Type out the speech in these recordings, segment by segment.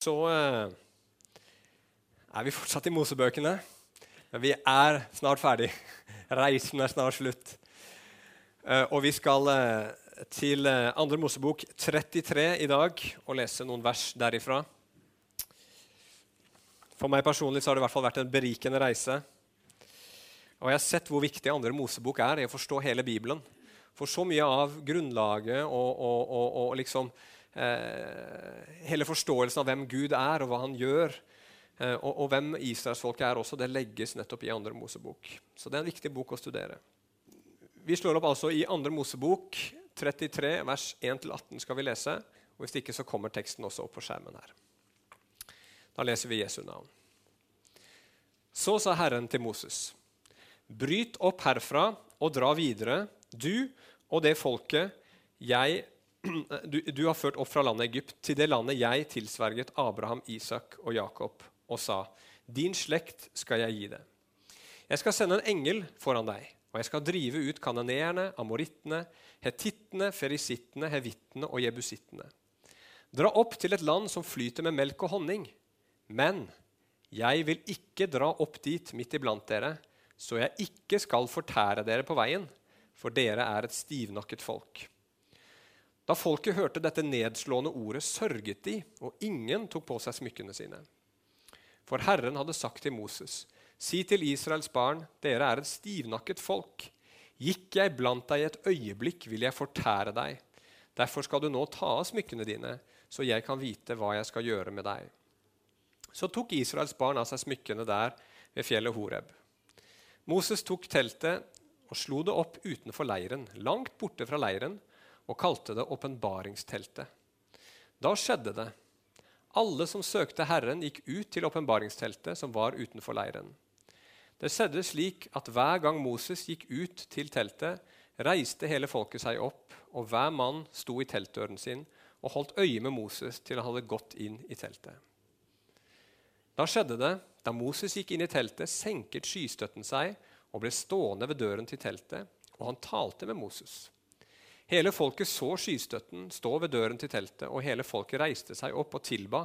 så eh, er vi fortsatt i Mosebøkene. Men vi er snart ferdig. Reisen er snart slutt. Eh, og vi skal eh, til andre Mosebok 33 i dag og lese noen vers derifra. For meg personlig så har det i hvert fall vært en berikende reise. Og jeg har sett hvor viktig andre Mosebok er i å forstå hele Bibelen. For så mye av grunnlaget og, og, og, og liksom hele forståelsen av hvem Gud er, og hva han gjør, eh, og, og, hvem israelsfolket er også, det legges nettopp i andre Mosebok. Så det er en viktig bok å studere. Vi slår opp altså i andre Mosebok 33, vers 1-18 skal vi lese. og Hvis ikke så kommer teksten også opp på skjermen her. Da leser vi Jesu navn. Så sa Herren til Moses.: Bryt opp herfra og dra videre, du og det folket jeg du, du, har ført opp fra landet Egypt til det landet jeg tilsverget Abraham, Isak og Jakob, og sa:" Din slekt skal jeg gi det. Jeg skal sende en engel foran deg, og jeg skal drive ut kanoneerne, amorittene, hetittene, ferisittene, hevittene og jebusittene. Dra opp til et land som flyter med melk og honning. Men jeg vil ikke dra opp dit midt iblant dere, så jeg ikke skal fortære dere på veien, for dere er et stivnakket folk. Da folket hørte dette nedslående ordet, sørget de, og ingen tok på seg smykkene sine. For Herren hadde sagt til Moses.: Si til Israels barn, dere er et stivnakket folk. Gikk jeg blant deg i et øyeblikk, vil jeg fortære deg. Derfor skal du nå ta av smykkene dine, så jeg kan vite hva jeg skal gjøre med deg. Så tok Israels barn av seg smykkene der ved fjellet Horeb. Moses tok teltet og slo det opp utenfor leiren, langt borte fra leiren, og kalte det åpenbaringsteltet. Da skjedde det. Alle som søkte Herren, gikk ut til åpenbaringsteltet som var utenfor leiren. Det skjedde slik at hver gang Moses gikk ut til teltet, reiste hele folket seg opp, og hver mann sto i teltdøren sin og holdt øye med Moses til han hadde gått inn i teltet. Da skjedde det, da Moses gikk inn i teltet, senket skystøtten seg og ble stående ved døren til teltet, og han talte med Moses. Hele folket så skystøtten stå ved døren til teltet, og hele folket reiste seg opp og tilba,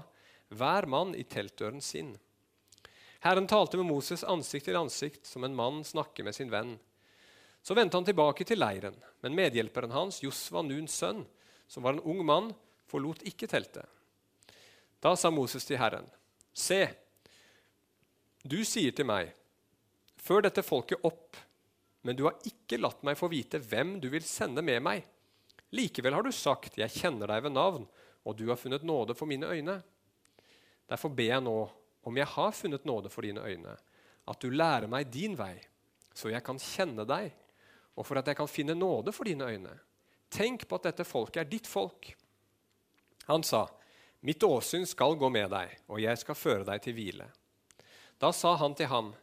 hver mann i teltdøren sin. Herren talte med Moses ansikt til ansikt, som en mann snakker med sin venn. Så vendte han tilbake til leiren, men medhjelperen hans, Josva, Nuns sønn, som var en ung mann, forlot ikke teltet. Da sa Moses til Herren, Se, du sier til meg, før dette folket opp, men du har ikke latt meg få vite hvem du vil sende med meg. Likevel har du sagt, 'Jeg kjenner deg ved navn, og du har funnet nåde for mine øyne.' Derfor ber jeg nå, om jeg har funnet nåde for dine øyne, at du lærer meg din vei, så jeg kan kjenne deg, og for at jeg kan finne nåde for dine øyne. Tenk på at dette folket er ditt folk. Han sa, 'Mitt åsyn skal gå med deg, og jeg skal føre deg til hvile.' Da sa han til ham,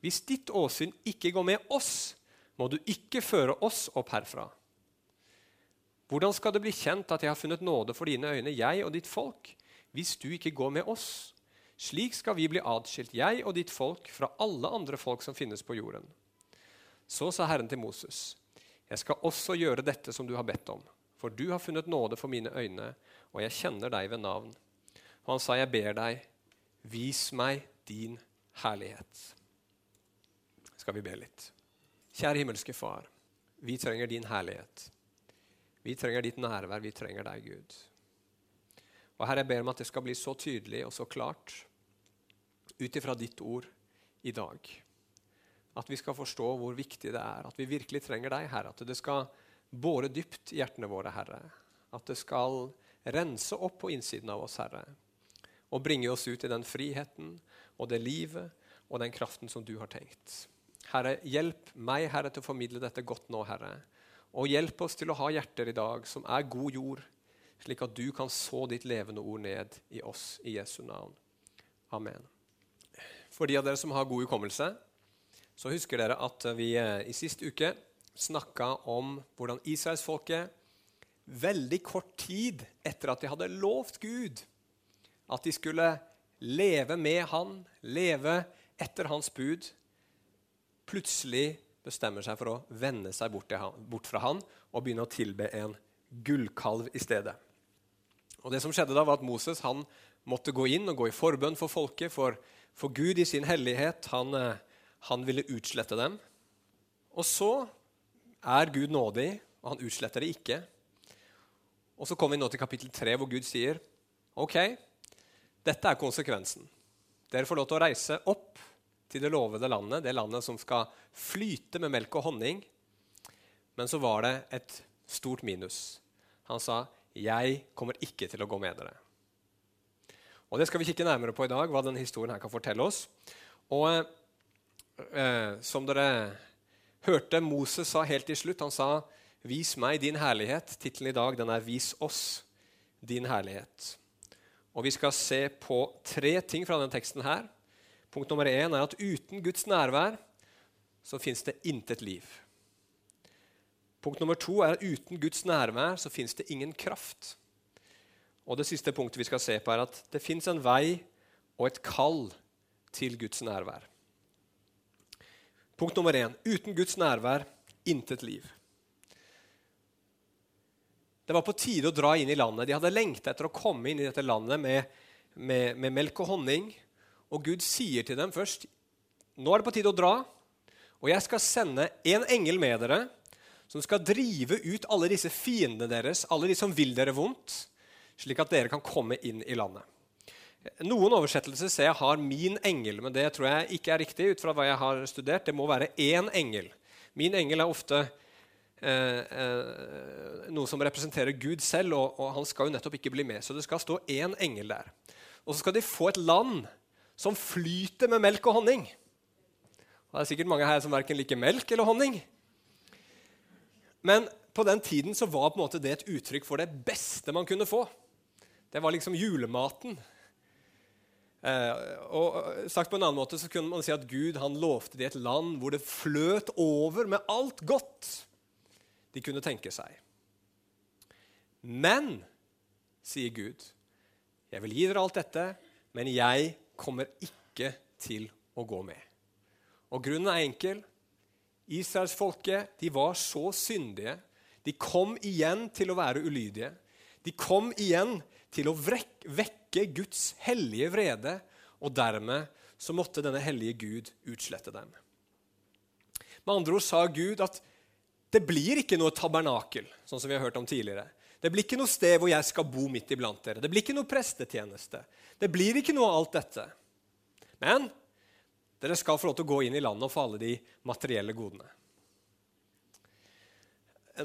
'Hvis ditt åsyn ikke går med oss, må du ikke føre oss opp herfra.' Hvordan skal det bli kjent at jeg har funnet nåde for dine øyne, jeg og ditt folk, hvis du ikke går med oss? Slik skal vi bli atskilt, jeg og ditt folk, fra alle andre folk som finnes på jorden. Så sa Herren til Moses, jeg skal også gjøre dette som du har bedt om, for du har funnet nåde for mine øyne, og jeg kjenner deg ved navn. Og han sa, jeg ber deg, vis meg din herlighet. Skal vi be litt. Kjære himmelske Far, vi trenger din herlighet. Vi trenger ditt nærvær. Vi trenger deg, Gud. Og Herre, jeg ber om at det skal bli så tydelig og så klart ut ifra ditt ord i dag. At vi skal forstå hvor viktig det er, at vi virkelig trenger deg, Herre. At det skal båre dypt i hjertene våre, Herre. At det skal rense opp på innsiden av oss, Herre. Og bringe oss ut i den friheten og det livet og den kraften som du har tenkt. Herre, hjelp meg, Herre, til å formidle dette godt nå, Herre. Og hjelp oss til å ha hjerter i dag som er god jord, slik at du kan så ditt levende ord ned i oss i Jesu navn. Amen. For de av dere som har god hukommelse, så husker dere at vi eh, i sist uke snakka om hvordan israelsfolket veldig kort tid etter at de hadde lovt Gud at de skulle leve med Han, leve etter Hans bud, plutselig bestemmer seg for å vende seg bort, han, bort fra han og begynne å tilbe en gullkalv i stedet. Og det som skjedde da var at Moses han måtte gå inn og gå i forbønn for folket, for, for Gud i sin hellighet han, eh, han ville utslette dem. Og så er Gud nådig, og han utsletter det ikke. Og så kommer vi nå til kapittel 3, hvor Gud sier OK, dette er konsekvensen. Dere får lov til å reise opp til det lovede landet, det landet som skal flyte med melk og honning. Men så var det et stort minus. Han sa, 'Jeg kommer ikke til å gå med dere'. Og Det skal vi kikke nærmere på i dag, hva denne historien her kan fortelle oss. Og eh, Som dere hørte Moses sa helt til slutt, han sa 'Vis meg din herlighet'. Tittelen i dag den er 'Vis oss din herlighet'. Og Vi skal se på tre ting fra denne teksten. her. Punkt nummer én er at uten Guds nærvær så fins det intet liv. Punkt nummer to er at uten Guds nærvær så fins det ingen kraft. Og det siste punktet vi skal se på, er at det fins en vei og et kall til Guds nærvær. Punkt nummer én uten Guds nærvær intet liv. Det var på tide å dra inn i landet. De hadde lengta etter å komme inn i dette landet med, med, med, melk og honning. Og Gud sier til dem først nå er det på tide å dra, og jeg skal sende en engel med dere som skal drive ut alle disse fiendene deres, alle de som vil dere vondt, slik at dere kan komme inn i landet. Noen oversettelser ser jeg har 'min engel', men det tror jeg ikke er riktig. ut fra hva jeg har studert. Det må være én engel. Min engel er ofte eh, eh, noe som representerer Gud selv, og, og, han skal jo nettopp ikke bli med. Så det skal stå én engel der. Og så skal de få et land som flyter med melk og honning. Og det er sikkert mange her som verken liker melk eller honning. Men på den tiden så var på en måte det et uttrykk for det beste man kunne få. Det var liksom julematen. Eh, og sagt på en annen måte så kunne man si at Gud han lovte de et land hvor det fløt over med alt godt de kunne tenke seg. Men, sier Gud, jeg vil gi dere alt dette, men jeg kommer ikke til å gå med. Og grunnen er enkel. Israelsfolket de var så syndige. De kom igjen til å være ulydige. De kom igjen til å vekke Guds hellige vrede, og dermed så måtte denne hellige Gud utslette dem. Med andre ord sa Gud at det blir ikke noe tabernakel, sånn som vi har hørt om tidligere. Det blir ikke noe sted hvor jeg skal bo midt iblant dere. Det blir ikke noe prestetjeneste. Det blir ikke noe av alt dette. Men dere skal få lov til å gå inn i landet og få alle de materielle godene.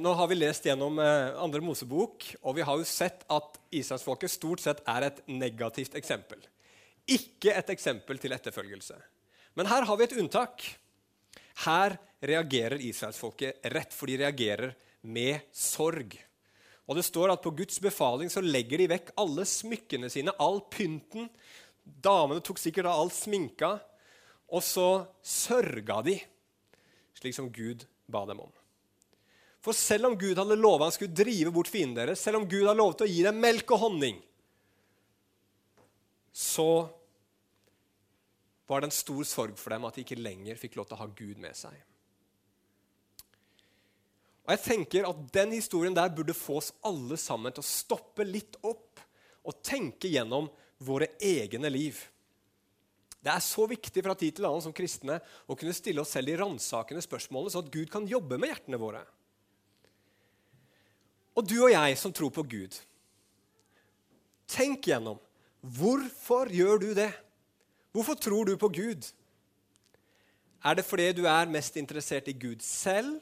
Nå har vi lest gjennom eh, andre Mosebok, og vi har jo sett at israelsfolket stort sett er et negativt eksempel. Ikke et eksempel til etterfølgelse. Men her har vi et unntak. Her reagerer israelsfolket rett, for de reagerer med sorg. Og det står at På Guds befaling så legger de vekk alle smykkene sine, all pynten. Damene tok sikkert av all sminka. Og så sørga de, slik som Gud ba dem om. For selv om Gud hadde lovet han skulle drive bort fienden deres, selv om Gud hadde lovet å gi dem melk og honning, så var det en stor sorg for dem at de ikke lenger fikk lov til å ha Gud med seg. Og jeg tenker at Den historien der burde få oss alle sammen til å stoppe litt opp og tenke gjennom våre egne liv. Det er så viktig fra tid til annen som kristne å kunne stille oss selv de ransakende spørsmålene, så at Gud kan jobbe med hjertene våre. Og du og jeg som tror på Gud, tenk gjennom hvorfor gjør du det? Hvorfor tror du på Gud? Er det fordi du er mest interessert i Gud selv,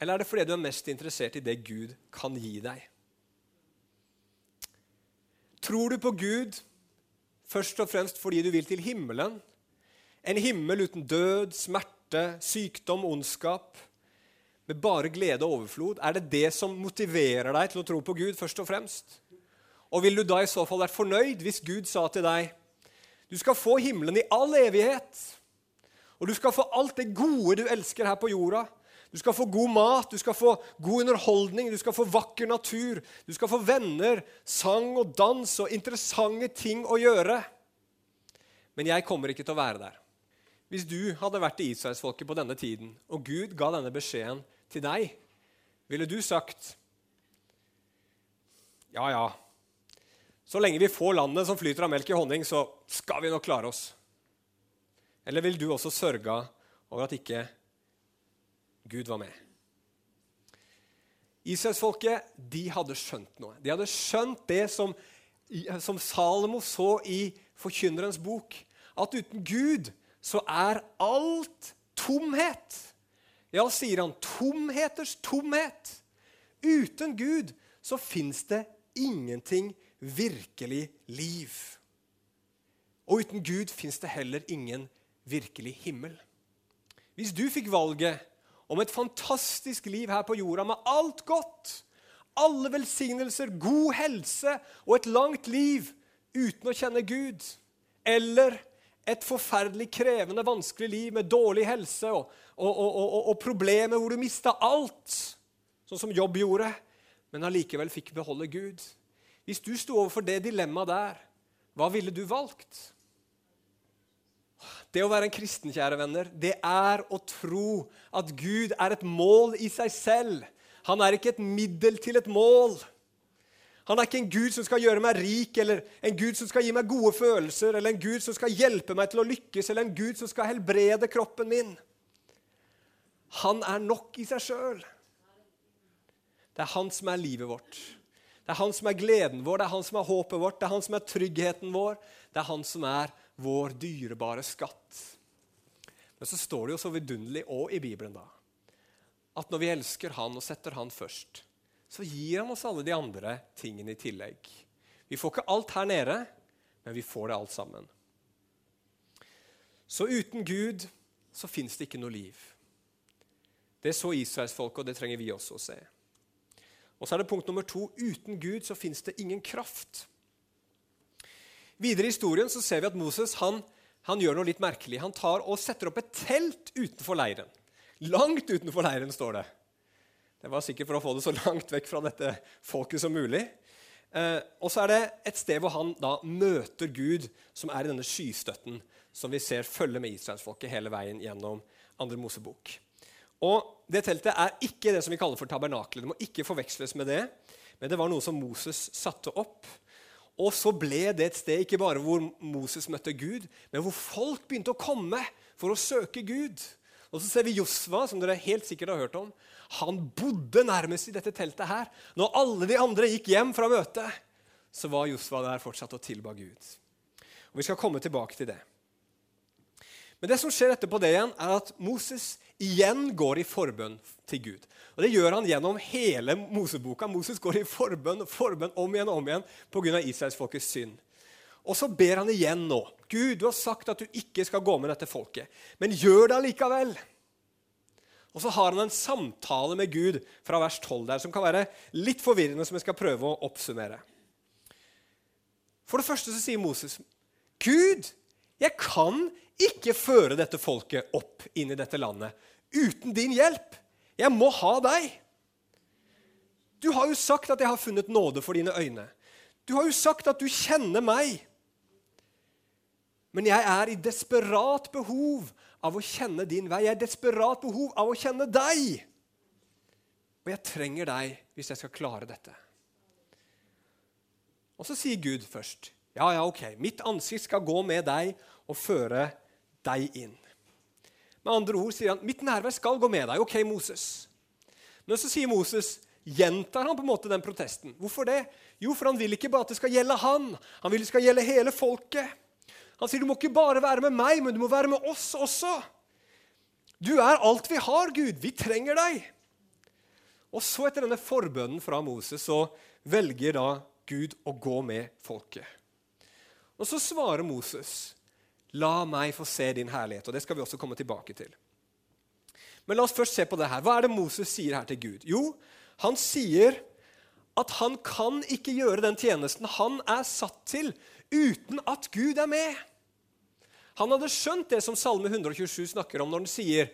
eller er det fordi du er mest interessert i det Gud kan gi deg? Tror du på Gud Først og fremst fordi du vil til himmelen. En himmel uten død, smerte, sykdom, ondskap. Med bare glede og overflod. Er det det som motiverer deg til å tro på Gud? først og fremst? Og vil du da i så fall vært fornøyd hvis Gud sa til deg du skal få himmelen i all evighet, og du skal få alt det gode du elsker her på jorda, du skal få god mat, du skal få god underholdning, du skal få vakker natur. Du skal få venner, sang og dans og interessante ting å gjøre. Men jeg kommer ikke til å være der. Hvis du hadde vært i Israelsfolket på denne tiden, og Gud ga denne beskjeden til deg, ville du sagt Ja, ja, så lenge vi får landet som flyter av melk i honning, så skal vi nok klare oss? Eller vil du også sørge over at ikke Gud var med? Israelsfolket de hadde skjønt noe. De hadde skjønt det som, som Salomo så i Forkynnerens bok, at uten Gud så er alt tomhet. Ja, sier han, tomheters tomhet. Uten Gud så fins det ingenting virkelig liv. Og uten Gud fins det heller ingen virkelig himmel. Hvis du fikk valget om et fantastisk liv her på jorda med alt godt, alle velsignelser, god helse og et langt liv uten å kjenne Gud, eller et forferdelig krevende, vanskelig liv med dårlig helse og, og, og, og problemer hvor du mista alt, sånn som jobb gjorde, men allikevel fikk beholde Gud hvis du sto overfor det dilemmaet der, hva ville du valgt? Det å være en kristen, kjære venner, det er å tro at Gud er et mål i seg selv. Han er ikke et middel til et mål. Han er ikke en Gud som skal gjøre meg rik, eller en Gud som skal gi meg gode følelser, eller en Gud som skal hjelpe meg til å lykkes, eller en Gud som skal helbrede kroppen min. Han er nok i seg sjøl. Det er han som er livet vårt. Det er han som er gleden vår, det er han som er håpet vårt, det er han som er tryggheten vår. Det er han som er vår dyrebare skatt. Men så står det jo så vidunderlig òg i Bibelen da, at når vi elsker han og setter han først, så gir han oss alle de andre tingene i tillegg. Vi får ikke alt her nede, men vi får det alt sammen. Så uten Gud så fins det ikke noe liv. Det så israelsfolket, og det trenger vi også å se. Og så er det punkt nummer to uten Gud så fins det ingen kraft. Videre i historien så ser vi at Moses han, han, gjør noe litt merkelig. Han tar og setter opp et telt utenfor leiren. Langt utenfor leiren, står det. Det var sikkert for å få det så langt vekk fra dette folket som mulig. Eh, og så er det et sted hvor han da møter Gud, som er i denne skystøtten som vi ser følge med israelsfolket hele veien gjennom andre Mosebok. Og Det teltet er ikke det som vi kaller for tabernaklet. Det må ikke forveksles med det. Men det var noe som Moses satte opp. Og så ble det et sted ikke bare hvor Moses møtte Gud, men hvor folk begynte å komme for å søke Gud. Og så ser vi Josva, som dere helt sikkert har hørt om. Han bodde nærmest i dette teltet her. Når alle de andre gikk hjem fra møtet, så var Josva der fortsatt og tilba Gud. Og Vi skal komme tilbake til det. Men det som skjer etterpå det igjen, er at Moses igjen går i forbønn til Gud. Og Det gjør han gjennom hele Moseboka. Moses går i forbønn forbønn om igjen og om igjen pga. israelsfolkets synd. Og så ber han igjen nå. Gud, du har sagt at du ikke skal gå med dette folket, men gjør det allikevel. Og så har han en samtale med Gud fra vers 12 der, som kan være litt forvirrende, som jeg skal prøve å oppsummere. For det første så sier Moses, 'Gud, jeg kan ikke føre dette folket opp inn i dette landet uten din hjelp. Jeg må ha deg. Du har jo sagt at jeg har funnet nåde for dine øyne. Du har jo sagt at du kjenner meg. Men jeg er i desperat behov av å kjenne din vei. Jeg er i desperat behov av å kjenne deg. Og jeg trenger deg hvis jeg skal klare dette. Og så sier Gud først, ja, ja, ok, mitt ansikt skal gå med deg og føre deg inn. Med andre ord sier han, 'Mitt nærvær skal gå med deg.' Ok, Moses. Men så sier Moses, gjentar han på en måte den protesten. Hvorfor det? Jo, for han vil ikke bare at det skal gjelde han. Han vil det skal gjelde hele folket. Han sier, 'Du må ikke bare være med meg, men du må være med oss også.' Du er alt vi har, Gud. Vi trenger deg. Og så, etter denne forbønnen fra Moses, så velger da Gud å gå med folket. Og så svarer Moses, La meg få se din herlighet. Og Det skal vi også komme tilbake til. Men la oss først se på det her. Hva er det Moses sier her til Gud? Jo, han sier at han kan ikke gjøre den tjenesten han er satt til, uten at Gud er med. Han hadde skjønt det som Salme 127 snakker om når den sier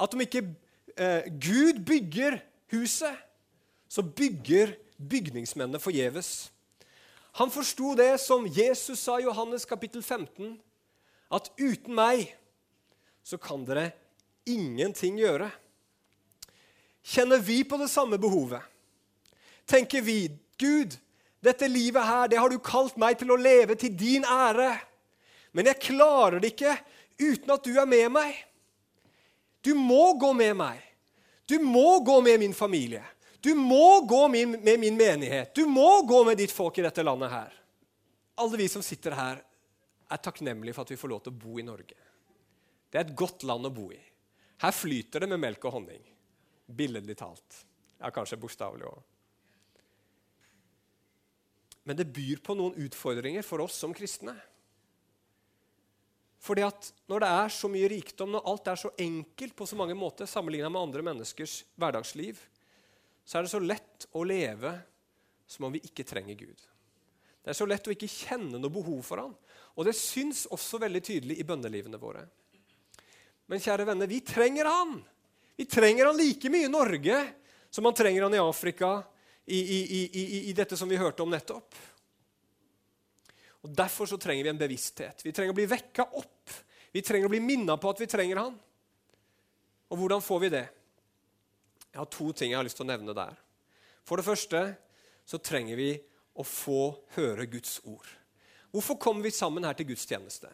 at om ikke eh, Gud bygger huset, så bygger bygningsmennene forgjeves. Han forsto det som Jesus sa i Johannes kapittel 15 at uten meg så kan dere ingenting gjøre. Kjenner vi på det samme behovet? Tenker vi Gud, Dette livet her, det har du kalt meg til å leve til din ære. Men jeg klarer det ikke uten at du er med meg. Du må gå med meg. Du må gå med min familie. Du må gå med min menighet. Du må gå med ditt folk i dette landet her. Alle vi som sitter her, er takknemlige for at vi får lov til å bo i Norge. Det er et godt land å bo i. Her flyter det med melk og honning. Billedlig talt. Ja, kanskje bokstavelig òg. Men det byr på noen utfordringer for oss som kristne. Fordi at Når det er så mye rikdom, når alt er så enkelt på så mange måter sammenlignet med andre menneskers hverdagsliv, så er det så lett å leve som om vi ikke trenger Gud. Det er så lett å ikke kjenne noe behov for Han. Og det syns også veldig tydelig i bønnelivene våre. Men kjære venner, vi trenger Han. Vi trenger Han like mye i Norge som man trenger Han i Afrika, i, i, i, i dette som vi hørte om nettopp. Og Derfor så trenger vi en bevissthet. Vi trenger å bli vekka opp. Vi trenger å bli minna på at vi trenger Han. Og hvordan får vi det? Jeg har to ting jeg har lyst til å nevne der. For det første så trenger vi å få høre Guds ord. Hvorfor kommer vi sammen her til gudstjeneste?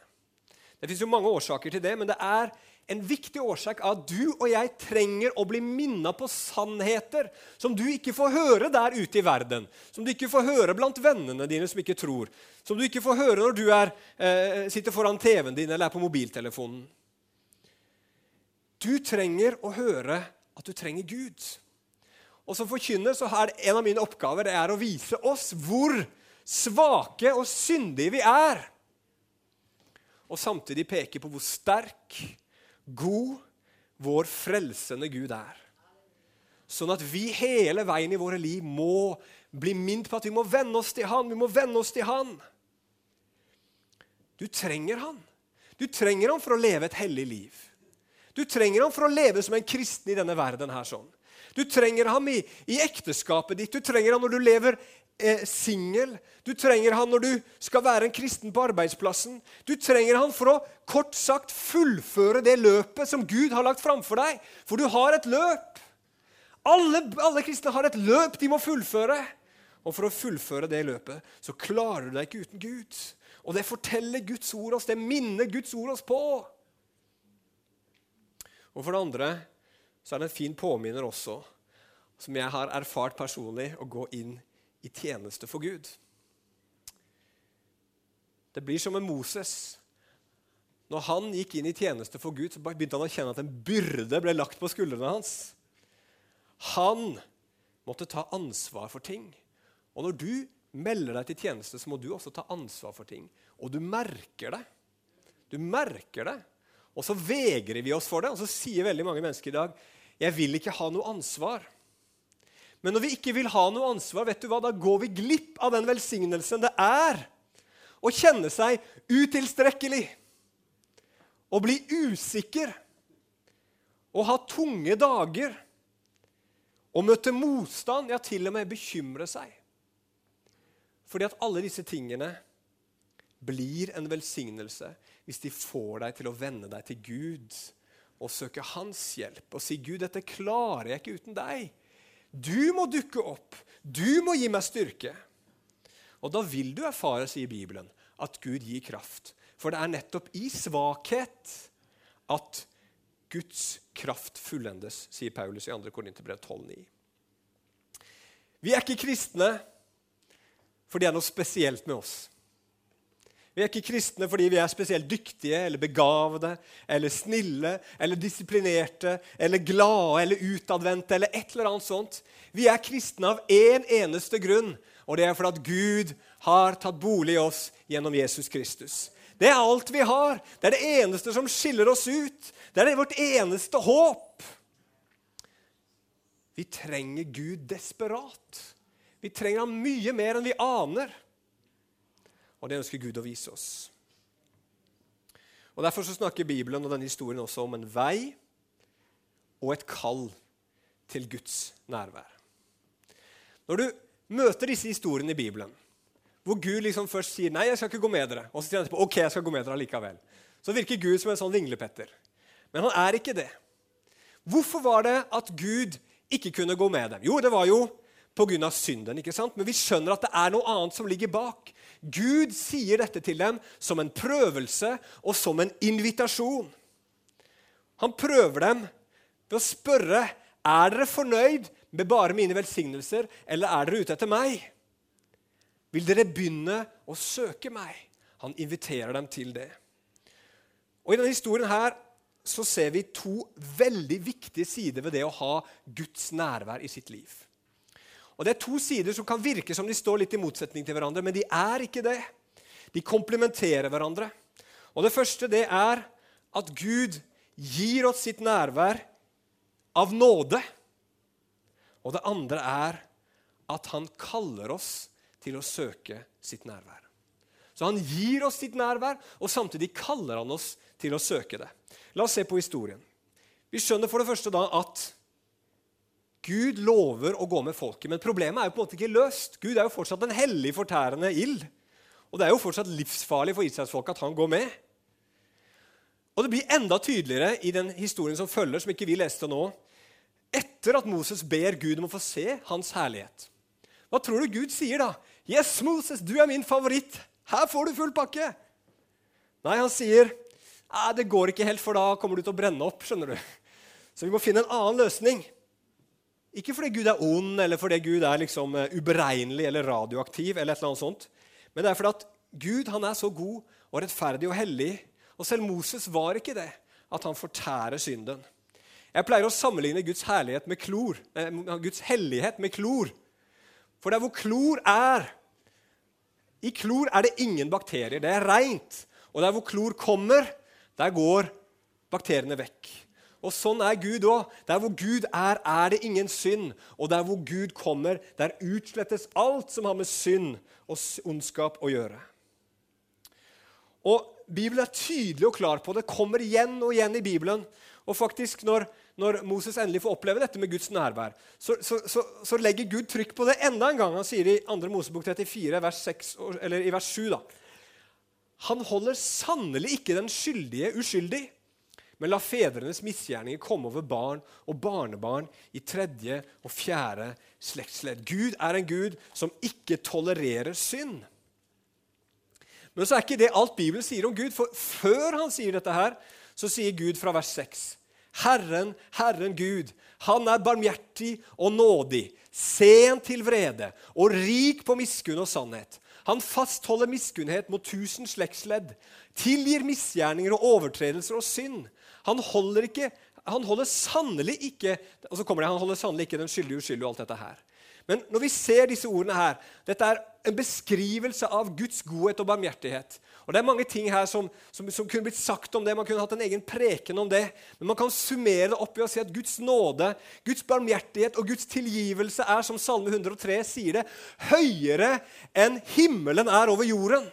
Det fins mange årsaker til det, men det er en viktig årsak at du og jeg trenger å bli minna på sannheter som du ikke får høre der ute i verden, som du ikke får høre blant vennene dine som ikke tror, som du ikke får høre når du er, eh, sitter foran TV-en din eller er på mobiltelefonen. Du trenger å høre at du trenger Gud. Og Som forkynner så er en av mine oppgaver det er å vise oss hvor svake og syndige vi er. Og samtidig peke på hvor sterk god vår frelsende Gud er. Sånn at vi hele veien i våre liv må bli minnet på at vi må venne oss til Han. Vi må venne oss til Han. Du trenger Han. Du trenger Han for å leve et hellig liv. Du trenger Han for å leve som en kristen i denne verden. her sånn. Du trenger ham i, i ekteskapet ditt. Du trenger ham når du lever eh, singel. Du trenger ham når du skal være en kristen på arbeidsplassen. Du trenger ham for å kort sagt fullføre det løpet som Gud har lagt framfor deg. For du har et løp. Alle, alle kristne har et løp de må fullføre. Og for å fullføre det løpet så klarer du deg ikke uten Gud. Og det forteller Guds ord oss, det minner Guds ord oss på. Og for det andre så er det en fin påminner også, som jeg har erfart personlig, å gå inn i tjeneste for Gud. Det blir som med Moses. Når han gikk inn i tjeneste for Gud, så begynte han å kjenne at en byrde ble lagt på skuldrene hans. Han måtte ta ansvar for ting. Og når du melder deg til tjeneste, så må du også ta ansvar for ting. Og du merker det. Du merker det. Og så vegrer vi oss for det, og så sier veldig mange mennesker i dag 'Jeg vil ikke ha noe ansvar'. Men når vi ikke vil ha noe ansvar, vet du hva, da går vi glipp av den velsignelsen det er å kjenne seg utilstrekkelig, å bli usikker, å ha tunge dager, å møte motstand, ja, til og med bekymre seg. Fordi at alle disse tingene blir en velsignelse hvis de får deg til å vende deg til Gud og søke Hans hjelp og si, 'Gud, dette klarer jeg ikke uten deg.' Du må dukke opp. Du må gi meg styrke. Og da vil du erfare, sier Bibelen, at Gud gir kraft. For det er nettopp i svakhet at Guds kraft fullendes, sier Paulus i 2. Korinterbrev 12,9. Vi er ikke kristne for det er noe spesielt med oss. Vi er ikke kristne fordi vi er spesielt dyktige eller begavede eller snille eller disiplinerte eller glade eller utadvendte eller et eller annet sånt. Vi er kristne av én eneste grunn, og det er fordi at Gud har tatt bolig i oss gjennom Jesus Kristus. Det er alt vi har. Det er det eneste som skiller oss ut. Det er vårt eneste håp. Vi trenger Gud desperat. Vi trenger ham mye mer enn vi aner. Og det ønsker Gud å vise oss. Og Derfor så snakker Bibelen og denne historien også om en vei og et kall til Guds nærvær. Når du møter disse historiene i Bibelen, hvor Gud liksom først sier 'nei, jeg skal ikke gå med dere', og så sier han etterpå 'ok, jeg skal gå med dere likevel', så virker Gud som en sånn vinglepetter. Men han er ikke det. Hvorfor var det at Gud ikke kunne gå med dem? Jo, det var jo pga. synden. ikke sant? Men vi skjønner at det er noe annet som ligger bak. Gud sier dette til dem som en prøvelse og som en invitasjon. Han prøver dem ved å spørre er dere fornøyd med bare mine velsignelser, eller er dere ute etter meg. Vil dere begynne å søke meg? Han inviterer dem til det. Og I denne historien her så ser vi to veldig viktige sider ved det å ha Guds nærvær i sitt liv. Og Det er to sider som kan virke som de står litt i motsetning til hverandre, men de er ikke det. De komplementerer hverandre. Og Det første det er at Gud gir oss sitt nærvær av nåde. Og det andre er at han kaller oss til å søke sitt nærvær. Så han gir oss sitt nærvær, og samtidig kaller han oss til å søke det. La oss se på historien. Vi skjønner for det første da at Gud lover å gå med folket, men problemet er jo på en måte ikke løst. Gud er jo fortsatt en hellig, fortærende ild. Og det er jo fortsatt livsfarlig for israelsfolket at han går med. Og Det blir enda tydeligere i den historien som følger, som ikke vi leste nå, etter at Moses ber Gud om å få se hans herlighet. Hva tror du Gud sier da? 'Yes, Moses, du er min favoritt. Her får du full pakke.' Nei, han sier, 'Det går ikke helt, for da kommer du til å brenne opp.' skjønner du. Så vi må finne en annen løsning. Ikke fordi Gud er ond, eller fordi Gud er liksom eh, uberegnelig eller radioaktiv, eller et eller annet sånt. men det er fordi at Gud han er så god og rettferdig og hellig. Og selv Moses var ikke det, at han fortærer synden. Jeg pleier å sammenligne Guds med klor, eh, Guds hellighet med klor. For der hvor klor er I klor er det ingen bakterier. Det er reint. Og der hvor klor kommer, der går bakteriene vekk. Og Sånn er Gud òg. Der hvor Gud er, er det ingen synd. Og der hvor Gud kommer, der utslettes alt som har med synd og ondskap å gjøre. Og Bibelen er tydelig og klar på det. kommer igjen og igjen i Bibelen. Og faktisk, når, når Moses endelig får oppleve dette med Guds nærvær, så, så, så, så, legger Gud trykk på det enda en gang. Han sier i 2. Mosebok 34, vers 6, eller i vers 7 da. Han holder sannelig ikke den skyldige uskyldig, men la fedrenes misgjerninger komme over barn og barnebarn i tredje og fjerde slektsledd. Gud er en Gud som ikke tolererer synd. Men så er ikke det alt Bibelen sier om Gud, for før han sier dette her, så sier Gud fra vers 6.: Herren, Herren Gud, han er barmhjertig og nådig, sen til vrede og rik på miskunn og sannhet. Han fastholder miskunnhet mot tusen slektsledd, tilgir misgjerninger og overtredelser og synd. Han holder, ikke, han holder sannelig ikke og så kommer det, han holder sannelig ikke den skyldige uskyldige og alt dette her. Men når vi ser disse ordene her Dette er en beskrivelse av Guds godhet og barmhjertighet. Og Det er mange ting her som, som, som, kunne blitt sagt om det. Man kunne hatt en egen preken om det. Men man kan summere det opp i å si at Guds nåde, Guds barmhjertighet og Guds tilgivelse er, som Salme 103 sier det, høyere enn himmelen er over jorden.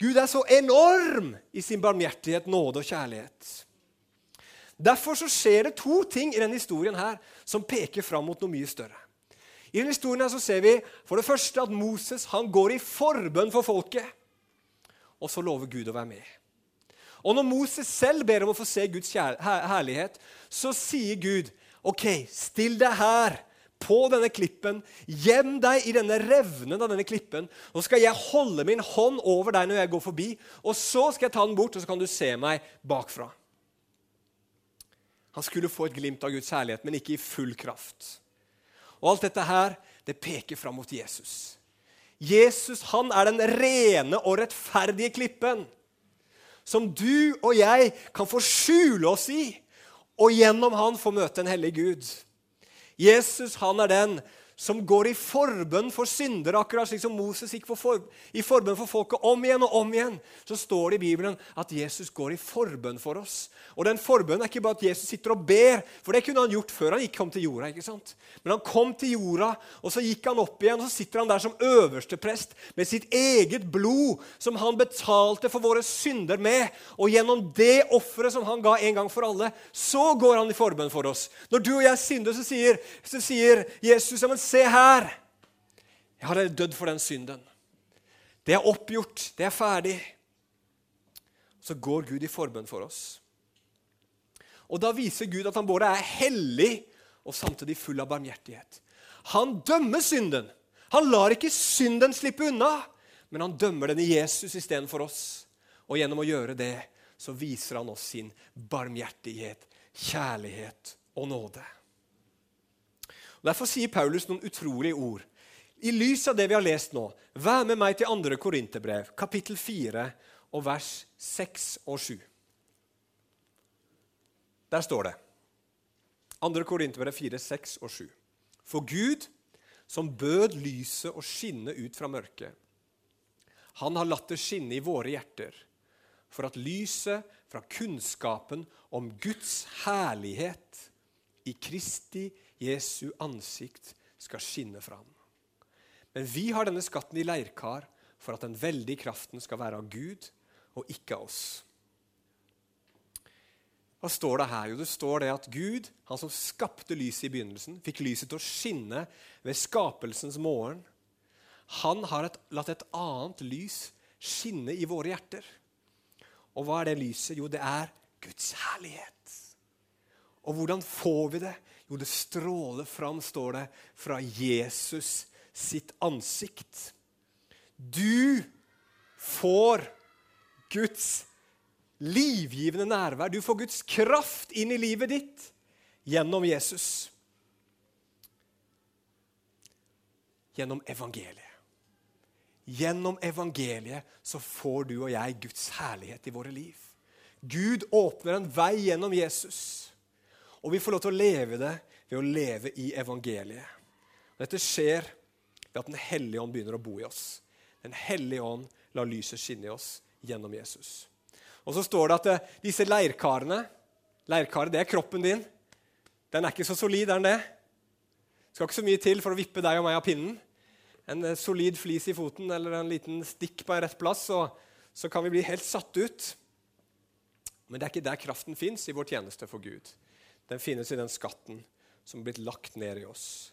Gud er så enorm i sin barmhjertighet, nåde og kjærlighet. Derfor så skjer det to ting i denne historien her som peker fram mot noe mye større. I denne historien her så ser vi for det første at Moses han går i forbønn for folket. Og så lover Gud å være med. Og når Moses selv ber om å få se Guds herlighet, så sier Gud, OK, still deg her på denne klippen. Gjem deg i denne revnen av denne klippen. Nå skal jeg holde min hånd over deg når jeg går forbi. Og så skal jeg ta den bort, og så kan du se meg bakfra. Han skulle få et glimt av Guds herlighet, men ikke i full kraft. Og alt dette her, det peker fram mot Jesus. Jesus han er den rene og rettferdige klippen som du og jeg kan få skjule oss i, og gjennom han få møte en hellig Gud. Jesus han er den som går i forbønn for syndere, akkurat slik som Moses gikk for, i forbønn for folket om igjen og om igjen, så står det i Bibelen at Jesus går i forbønn for oss. Og den forbønnen er ikke bare at Jesus sitter og ber, for det kunne han gjort før han ikke kom til jorda. ikke sant? Men han kom til jorda, og så gikk han opp igjen, og så sitter han der som øverste prest med sitt eget blod, som han betalte for våre synder med. Og gjennom det offeret som han ga en gang for alle, så går han i forbønn for oss. Når du og jeg synder, så sier, så sier Jesus ja, men Se her! Jeg har dødd for den synden. Det er oppgjort. Det er ferdig. Så går Gud i forbønn for oss. Og Da viser Gud at han både er hellig og samtidig full av barmhjertighet. Han dømmer synden. Han lar ikke synden slippe unna, men han dømmer den i Jesus istedenfor oss. Og gjennom å gjøre det så viser han oss sin barmhjertighet, kjærlighet og nåde. Og Derfor sier Paulus noen utrolige ord. I lys av det vi har lest nå, vær med meg til 2. Korinterbrev, kapittel 4, og vers 6 og 7. Der står det 2. Korinterbrev 4, 6 og 7. For Gud, som bød lyset å skinne ut fra mørket, han har latt det skinne i våre hjerter, for at lyset fra kunnskapen om Guds herlighet i Kristi Jesu ansikt skal skinne fram. Men vi har denne skatten i leirkar for at den veldige kraften skal være av Gud og ikke av oss. Hva står det her? Jo, det står det at Gud, han som skapte lyset i begynnelsen, fikk lyset til å skinne ved skapelsens morgen. Han har et, latt et annet lys skinne i våre hjerter. Og hva er det lyset? Jo, det er Guds herlighet. Og hvordan får vi det? Jo, det stråler fram, står det, fra Jesus sitt ansikt. Du får Guds livgivende nærvær. Du får Guds kraft inn i livet ditt gjennom Jesus. Gjennom evangeliet. Gjennom evangeliet så får du og jeg Guds herlighet i våre liv. Gud åpner en vei gjennom Jesus, og vi får lov til å leve det ved å leve i evangeliet. Dette skjer ved at Den hellige ånd begynner å bo i oss. Den hellige ånd lar lyset skinne i oss gjennom Jesus. Og så står det at eh, disse leirkarene Leirkaret, det er kroppen din. Den er ikke så solid, er den det? Skal ikke så mye til for å vippe deg og meg av pinnen. En eh, solid flis i foten eller en liten stikk på en rett plass, så, så kan vi bli helt satt ut. Men det er ikke der kraften fins i vår tjeneste for Gud. Den finnes i den skatten som er blitt lagt ned i oss.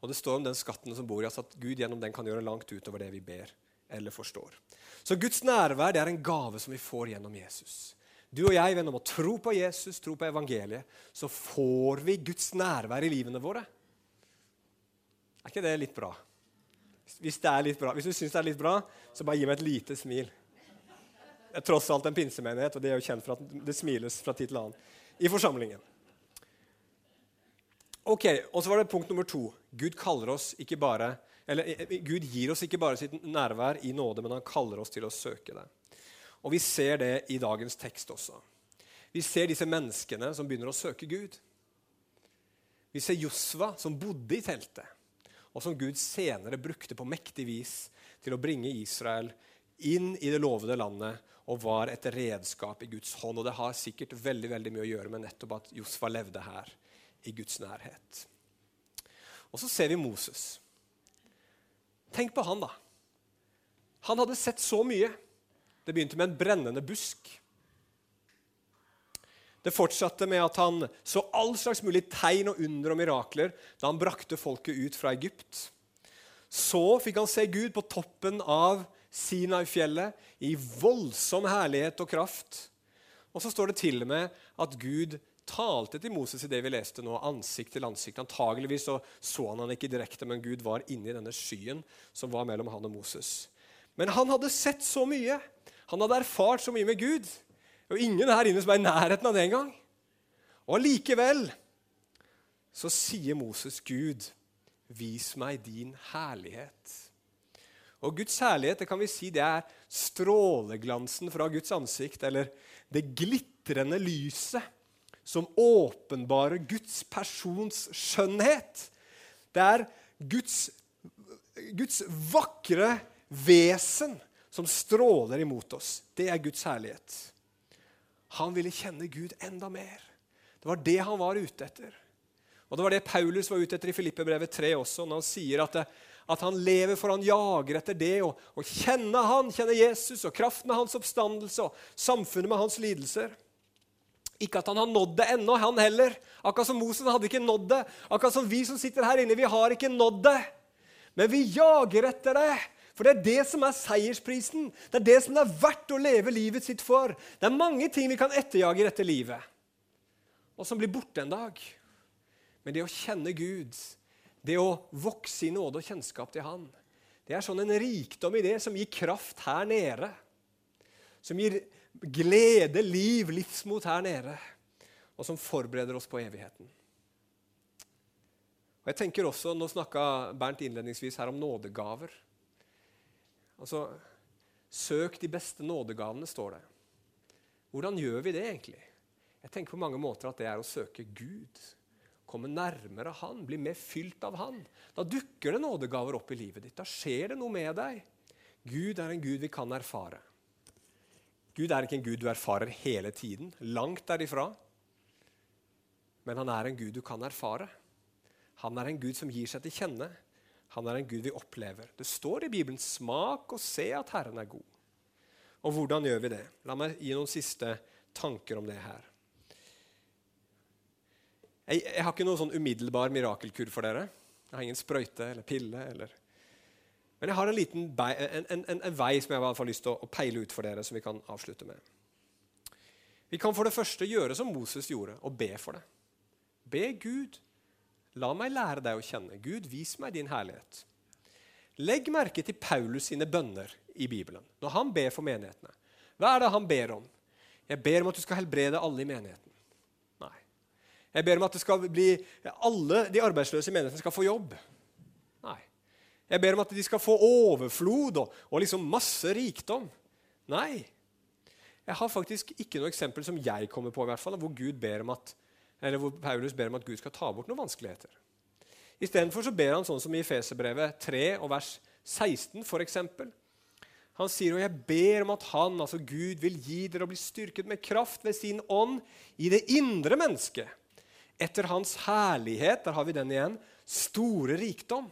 Og det står om den skatten som bor i oss, at Gud gjennom den kan gjøre langt utover det vi ber eller forstår. Så Guds nærvær det er en gave som vi får gjennom Jesus. Du og jeg, gjennom å tro på Jesus, tro på evangeliet, så får vi Guds nærvær i livene våre. Er ikke det litt bra? Hvis, det er litt bra. Hvis du syns det er litt bra, så bare gi meg et lite smil. Det er tross alt en pinsemenighet, og det er jo kjent for at det smiles fra tid til annen i forsamlingen. Ok, og så var det punkt nummer to. Gud bare eller, eh, eh, Gud gir oss ikke bare sitt nærvær i nåde, men han kaller oss til å søke det. Og Vi ser det i dagens tekst også. Vi ser disse menneskene som begynner å søke Gud. Vi ser Josva, som bodde i teltet, og som Gud senere brukte på mektig vis til å bringe Israel inn i det lovede landet og var et redskap i Guds hånd. Og Det har sikkert veldig, veldig mye å gjøre med nettopp at Josva levde her, i Guds nærhet. Og så ser vi Moses. Tenk på han, da. Han hadde sett så mye. Det begynte med en brennende busk. Det fortsatte med at han så all slags mulig tegn og under og mirakler da han brakte folket ut fra Egypt. Så fikk han se Gud på toppen av Sinai-fjellet i voldsom herlighet og kraft. Og så står det til og med at Gud talte til Moses i det vi leste nå, ansikt til ansikt. Antageligvis så, så han han ikke direkte, men Gud var inni denne skyen som var mellom han og Moses. Men han hadde sett så mye. Han hadde erfart så mye med Gud. Og ingen her inne som er i nærheten av det engang. Og allikevel så sier Moses, Gud, vis meg din herlighet. Og Guds herlighet det kan vi si, det er stråleglansen fra Guds ansikt, eller det glitrende lyset som åpenbarer Guds persons skjønnhet. Det er Guds, Guds vakre vesen som stråler imot oss. Det er Guds herlighet. Han ville kjenne Gud enda mer. Det var det han var ute etter. Og Det var det Paulus var ute etter i Filippebrevet 3 også, når han sier at, at han lever for han jager etter det å kjenne han, kjenne Jesus og kraften av hans oppstandelse og samfunnet med hans lidelser. Ikke at han har nådd det ennå, han heller. Akkurat som Moses hadde ikke nådd det. Akkurat som vi som sitter her inne, vi har ikke nådd det. Men vi jager etter det. For det er det som er seiersprisen. Det er det som det er verdt å leve livet sitt for. Det er mange ting vi kan etterjage i dette livet, og som blir borte en dag. Men det å kjenne Gud, Det å vokse i nåde og kjennskap til Han. Det er sånn en rikdom i det som gir kraft her nede. Som gir glede, liv, livsmot her nede. Og som forbereder oss på evigheten. Og jeg tenker også, Nå snakka Bernt innledningsvis her om nådegaver. Altså, Søk de beste nådegavene, står det. Hvordan gjør vi det egentlig? Jeg tenker på mange måter at det er å søke Gud. Komme nærmere Han, bli mer fylt av Han. Da dukker det nådegaver opp i livet ditt. Da skjer det noe med deg. Gud er en Gud vi kan erfare. Gud er ikke en Gud du erfarer hele tiden. Langt derifra. Men han er en Gud du kan erfare. Han er en Gud som gir seg til kjenne. Han er en Gud vi opplever. Det står i Bibelen 'smak og se at Herren er god'. Og hvordan gjør vi det? La meg gi noen siste tanker om det her. Jeg, jeg har ikke noen sånn umiddelbar mirakelkur for dere. Jeg har ingen sprøyte eller pille. Eller. Men jeg har en liten bei, en, en, en, vei som jeg har lyst til å, å peile ut for dere, som vi kan avslutte med. Vi kan for det første gjøre som Moses gjorde, og be for det. Be Gud La meg lære deg å kjenne. Gud, vis meg din herlighet. Legg merke til Paulus sine bønner i Bibelen når han ber for menighetene. Hva er det han ber om? Jeg ber om at du skal helbrede alle i menigheten. Nei. Jeg ber om at bli, alle de arbeidsløse i menigheten skal få jobb. Jeg ber om at de skal få overflod og, og liksom masse rikdom. Nei. Jeg har faktisk ikke noe eksempel som jeg kommer på, i hvert fall, hvor Gud ber om at eller hvor Paulus ber om at Gud skal ta bort noen vanskeligheter. Istedenfor ber han sånn som i Feserbrevet 3 og vers 16 f.eks. Han sier og jeg ber om at han, altså Gud, vil gi dere å bli styrket med kraft ved sin ånd i det indre mennesket. Etter hans herlighet, der har vi den igjen, store rikdom.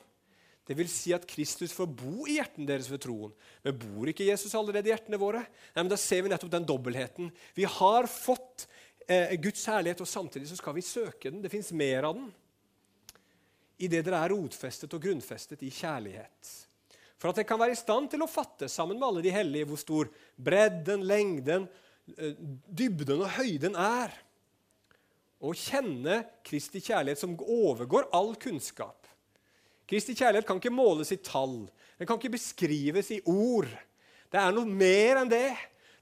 Det vil si at Kristus får bo i hjertene deres ved troen. Men bor ikke Jesus allerede i hjertene våre? Nei, men Da ser vi nettopp den dobbeltheten. Vi har fått eh, Guds herlighet, og samtidig så skal vi søke den. Det fins mer av den. I det dere er rotfestet og grunnfestet i kjærlighet. For at dere kan være i stand til å fatte sammen med alle de hellige hvor stor bredden, lengden, eh, dybden og høyden er. Og kjenne Kristi kjærlighet som overgår all kunnskap. Kristi kjærlighet kan ikke måles i tall. Den kan ikke beskrives i ord. Det er noe mer enn det.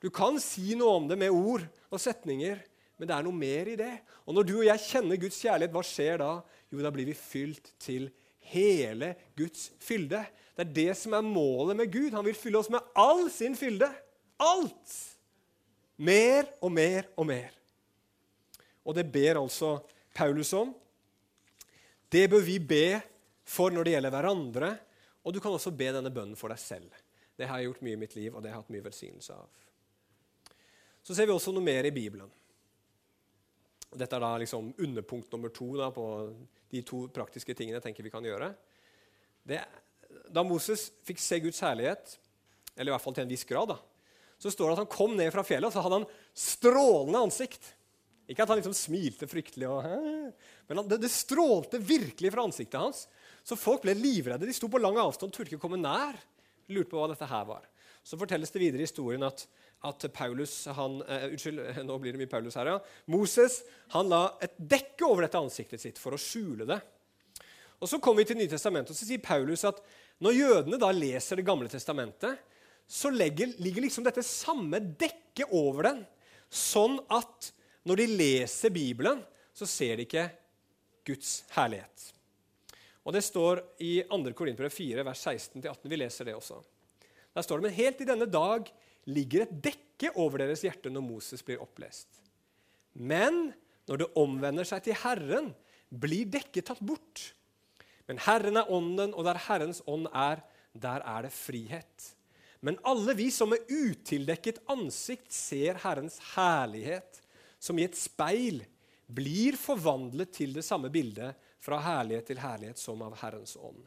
Du kan si noe om det med ord og setninger, men det er noe mer i det. Og når du og jeg kjenner Guds kjærlighet, hva skjer da? Jo, da blir vi fylt til hele Guds fylde. Det er det som er målet med Gud. Han vil fylle oss med all sin fylde. Alt! Mer og mer og mer. Og det ber altså Paulus om. Det bør vi be for når det gjelder hverandre. Og du kan også be denne bønnen for deg selv. Det har jeg gjort mye i mitt liv, og det har jeg hatt mye velsignelse av. Så ser vi også noe mer i Bibelen. Dette er da liksom underpunkt nummer to da, på de to praktiske tingene jeg tenker vi kan gjøre. Det, da Moses fikk se Guds herlighet, eller i hvert fall til en viss grad, da, så står det at han kom ned fra fjellet og så hadde han strålende ansikt. Ikke at han liksom smilte fryktelig, og, men det, det, strålte virkelig fra ansiktet hans. Så folk ble livredde. De sto på lang avstand, turte ikke komme nær. Lurte på hva dette her var. Så fortelles det videre i historien at at Paulus han, uh, Unnskyld, nå blir det mye Paulus her, ja. Moses han la et dekke over dette ansiktet sitt for å skjule det. Og Så kommer vi til Nytestamentet, og så sier Paulus at når jødene da leser Det gamle testamentet, så legger, ligger liksom dette samme dekket over den, sånn at når de leser Bibelen, så ser de ikke Guds herlighet. Og Det står i 2. Korinterbrev 4, vers 16-18. Vi leser det også. Der står det, Men helt i denne dag ligger et dekke over deres hjerte når Moses blir opplest. Men når det omvender seg til Herren, blir dekket tatt bort. Men Herren er ånden, og der Herrens ånd er, der er det frihet. Men alle vi som med utildekket ansikt ser Herrens herlighet, som i et speil, blir forvandlet til det samme bildet fra herlighet til herlighet som av Herrens ånd.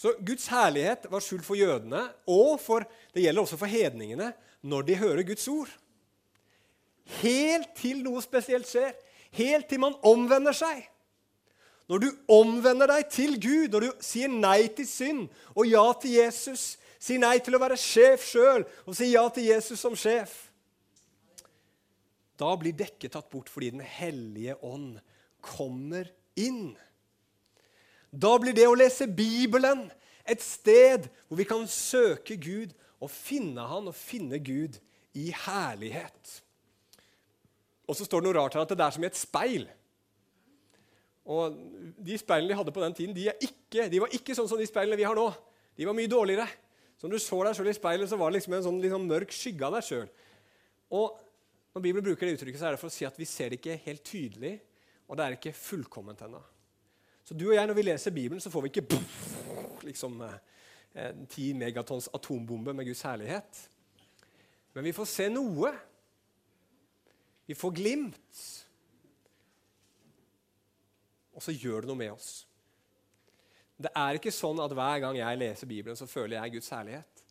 Så Guds herlighet var skjult for jødene, og for, det gjelder også for hedningene når de hører Guds ord. Helt til noe spesielt skjer. Helt til man omvender seg. Når du omvender deg til Gud, når du sier nei til synd og ja til Jesus, sier nei til å være sjef sjøl og sier ja til Jesus som sjef, da blir dekket tatt bort fordi Den hellige ånd kommer inn. Da blir det å lese Bibelen et sted hvor vi kan søke Gud og finne Han og finne Gud i herlighet. Og så står det noe rart her at det er som i et speil. Og De speilene de hadde på den tiden, de, ikke, de var ikke sånn som de speilene vi har nå. De var mye dårligere. Så når du så deg sjøl i speilet, så var det liksom en sånn liksom mørk skygge av deg sjøl. Og når Bibelen bruker det uttrykket, så er det for å si at vi ser det ikke helt tydelig, og det er ikke fullkomment ennå. Så du og jeg, når vi leser Bibelen, så får vi ikke liksom en 10 megatons atombombe med Guds herlighet. Men vi får se noe. Vi får glimt. Og så gjør det noe med oss. Det er ikke sånn at hver gang jeg leser Bibelen, så føler jeg Guds herlighet.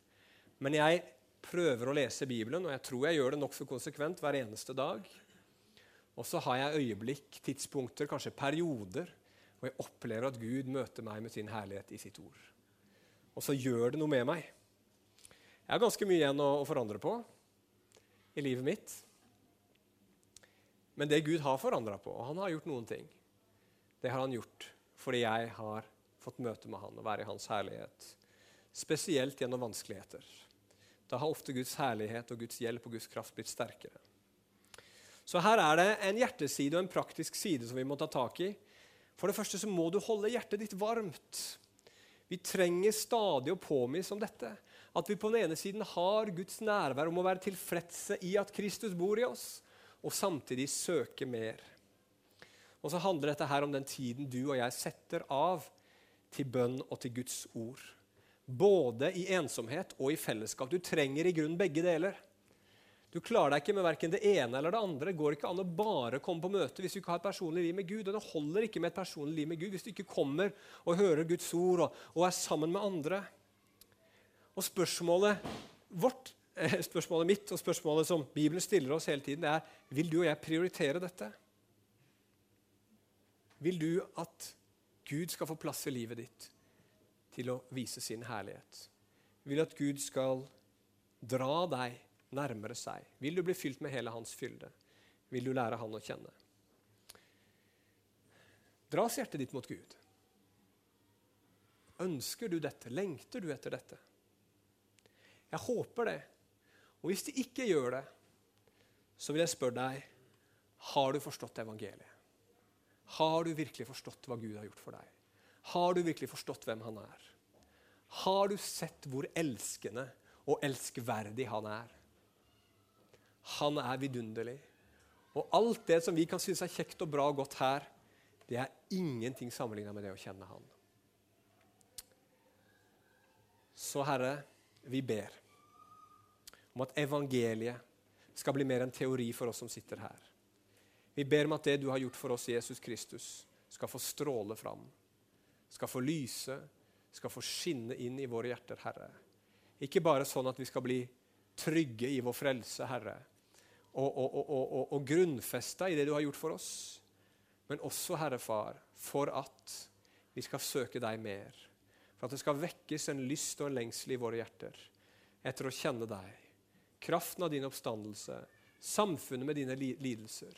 Men jeg prøver å lese Bibelen, og jeg tror jeg gjør det nokså konsekvent hver eneste dag. Og så har jeg øyeblikk, tidspunkter, kanskje perioder, hvor jeg opplever at Gud møter meg med sin herlighet i sitt ord. Og så gjør det noe med meg. Jeg har ganske mye igjen å, å forandre på i livet mitt. Men det Gud har forandra på, og han har gjort noen ting, det har han gjort fordi jeg har fått møte med han og være i hans herlighet. Spesielt gjennom vanskeligheter. Da har ofte Guds herlighet og Guds hjelp og Guds kraft blitt sterkere. Så her er det en hjerteside og en praktisk side som vi må ta tak i. For det første så må du holde hjertet ditt varmt. Vi trenger stadig å påminnes om dette. At vi på den ene siden har Guds nærvær om å være tilfredse i at Kristus bor i oss, og samtidig søke mer. Og så handler dette her om den tiden du og jeg setter av til bønn og til Guds ord. Både i ensomhet og i fellesskap. Du trenger i grunnen begge deler. Du klarer deg ikke med verken det ene eller det andre. Det går ikke an å bare komme på møte hvis du ikke har et personlig liv med Gud. Og det holder ikke med et personlig liv med Gud hvis du ikke kommer og hører Guds ord og, og er sammen med andre. Og spørsmålet vårt, eh, spørsmålet mitt og spørsmålet som Bibelen stiller oss hele tiden, det er vil du og jeg prioritere dette. Vil du at Gud skal få plass i livet ditt til å vise sin herlighet? Vil at Gud skal dra deg nærmere seg? Vil du bli fylt med hele hans fylde? Vil du lære han å kjenne? Dras hjertet ditt mot Gud? Ønsker du dette? Lengter du etter dette? Jeg håper det. Og hvis du ikke gjør det, så vil jeg spørre deg har du forstått evangeliet. Har du virkelig forstått hva Gud har gjort for deg? Har du virkelig forstått hvem han er? Har du sett hvor elskende og elskverdig han er? Han er vidunderlig. Og alt det som vi kan synes er kjekt og bra og godt her, det er ingenting sammenligna med det å kjenne Han. Så Herre, vi ber om at evangeliet skal bli mer en teori for oss som sitter her. Vi ber om at det du har gjort for oss, Jesus Kristus, skal få stråle fram. Skal få lyse, skal få skinne inn i våre hjerter, Herre. Ikke bare sånn at vi skal bli trygge i vår frelse, Herre, og, og, og, og, grunnfesta i det du har gjort for oss, men også, Herre Far, for at vi skal søke deg mer. For at det skal vekkes en lyst og en lengsel i våre hjerter etter å kjenne deg. Kraften av din oppstandelse, samfunnet med dine lidelser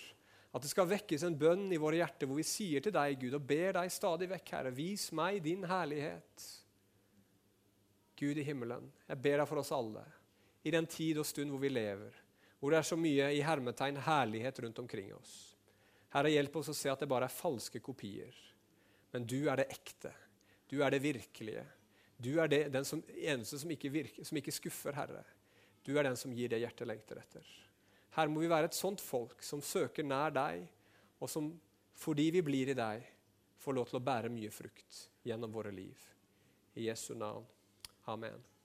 at det skal vekkes en bønn i våre hjerter hvor vi sier til deg, Gud, og ber deg stadig vekk, Herre, vis meg din herlighet. Gud i himmelen, jeg ber deg for oss alle, i den tid og stund hvor vi lever, hvor det er så mye i hermetegn herlighet rundt omkring oss. Herre, hjelp oss å se at det bare er falske kopier. Men du er det ekte. Du er det virkelige. Du er det, den som, eneste som ikke, virker, som ikke skuffer, Herre. Du er den som gir det hjertet lengter etter. Her må vi være et sånt folk som søker nær deg, og som fordi vi blir i deg, får lov til å bære mye frukt gjennom våre liv. I Jesu navn. Amen.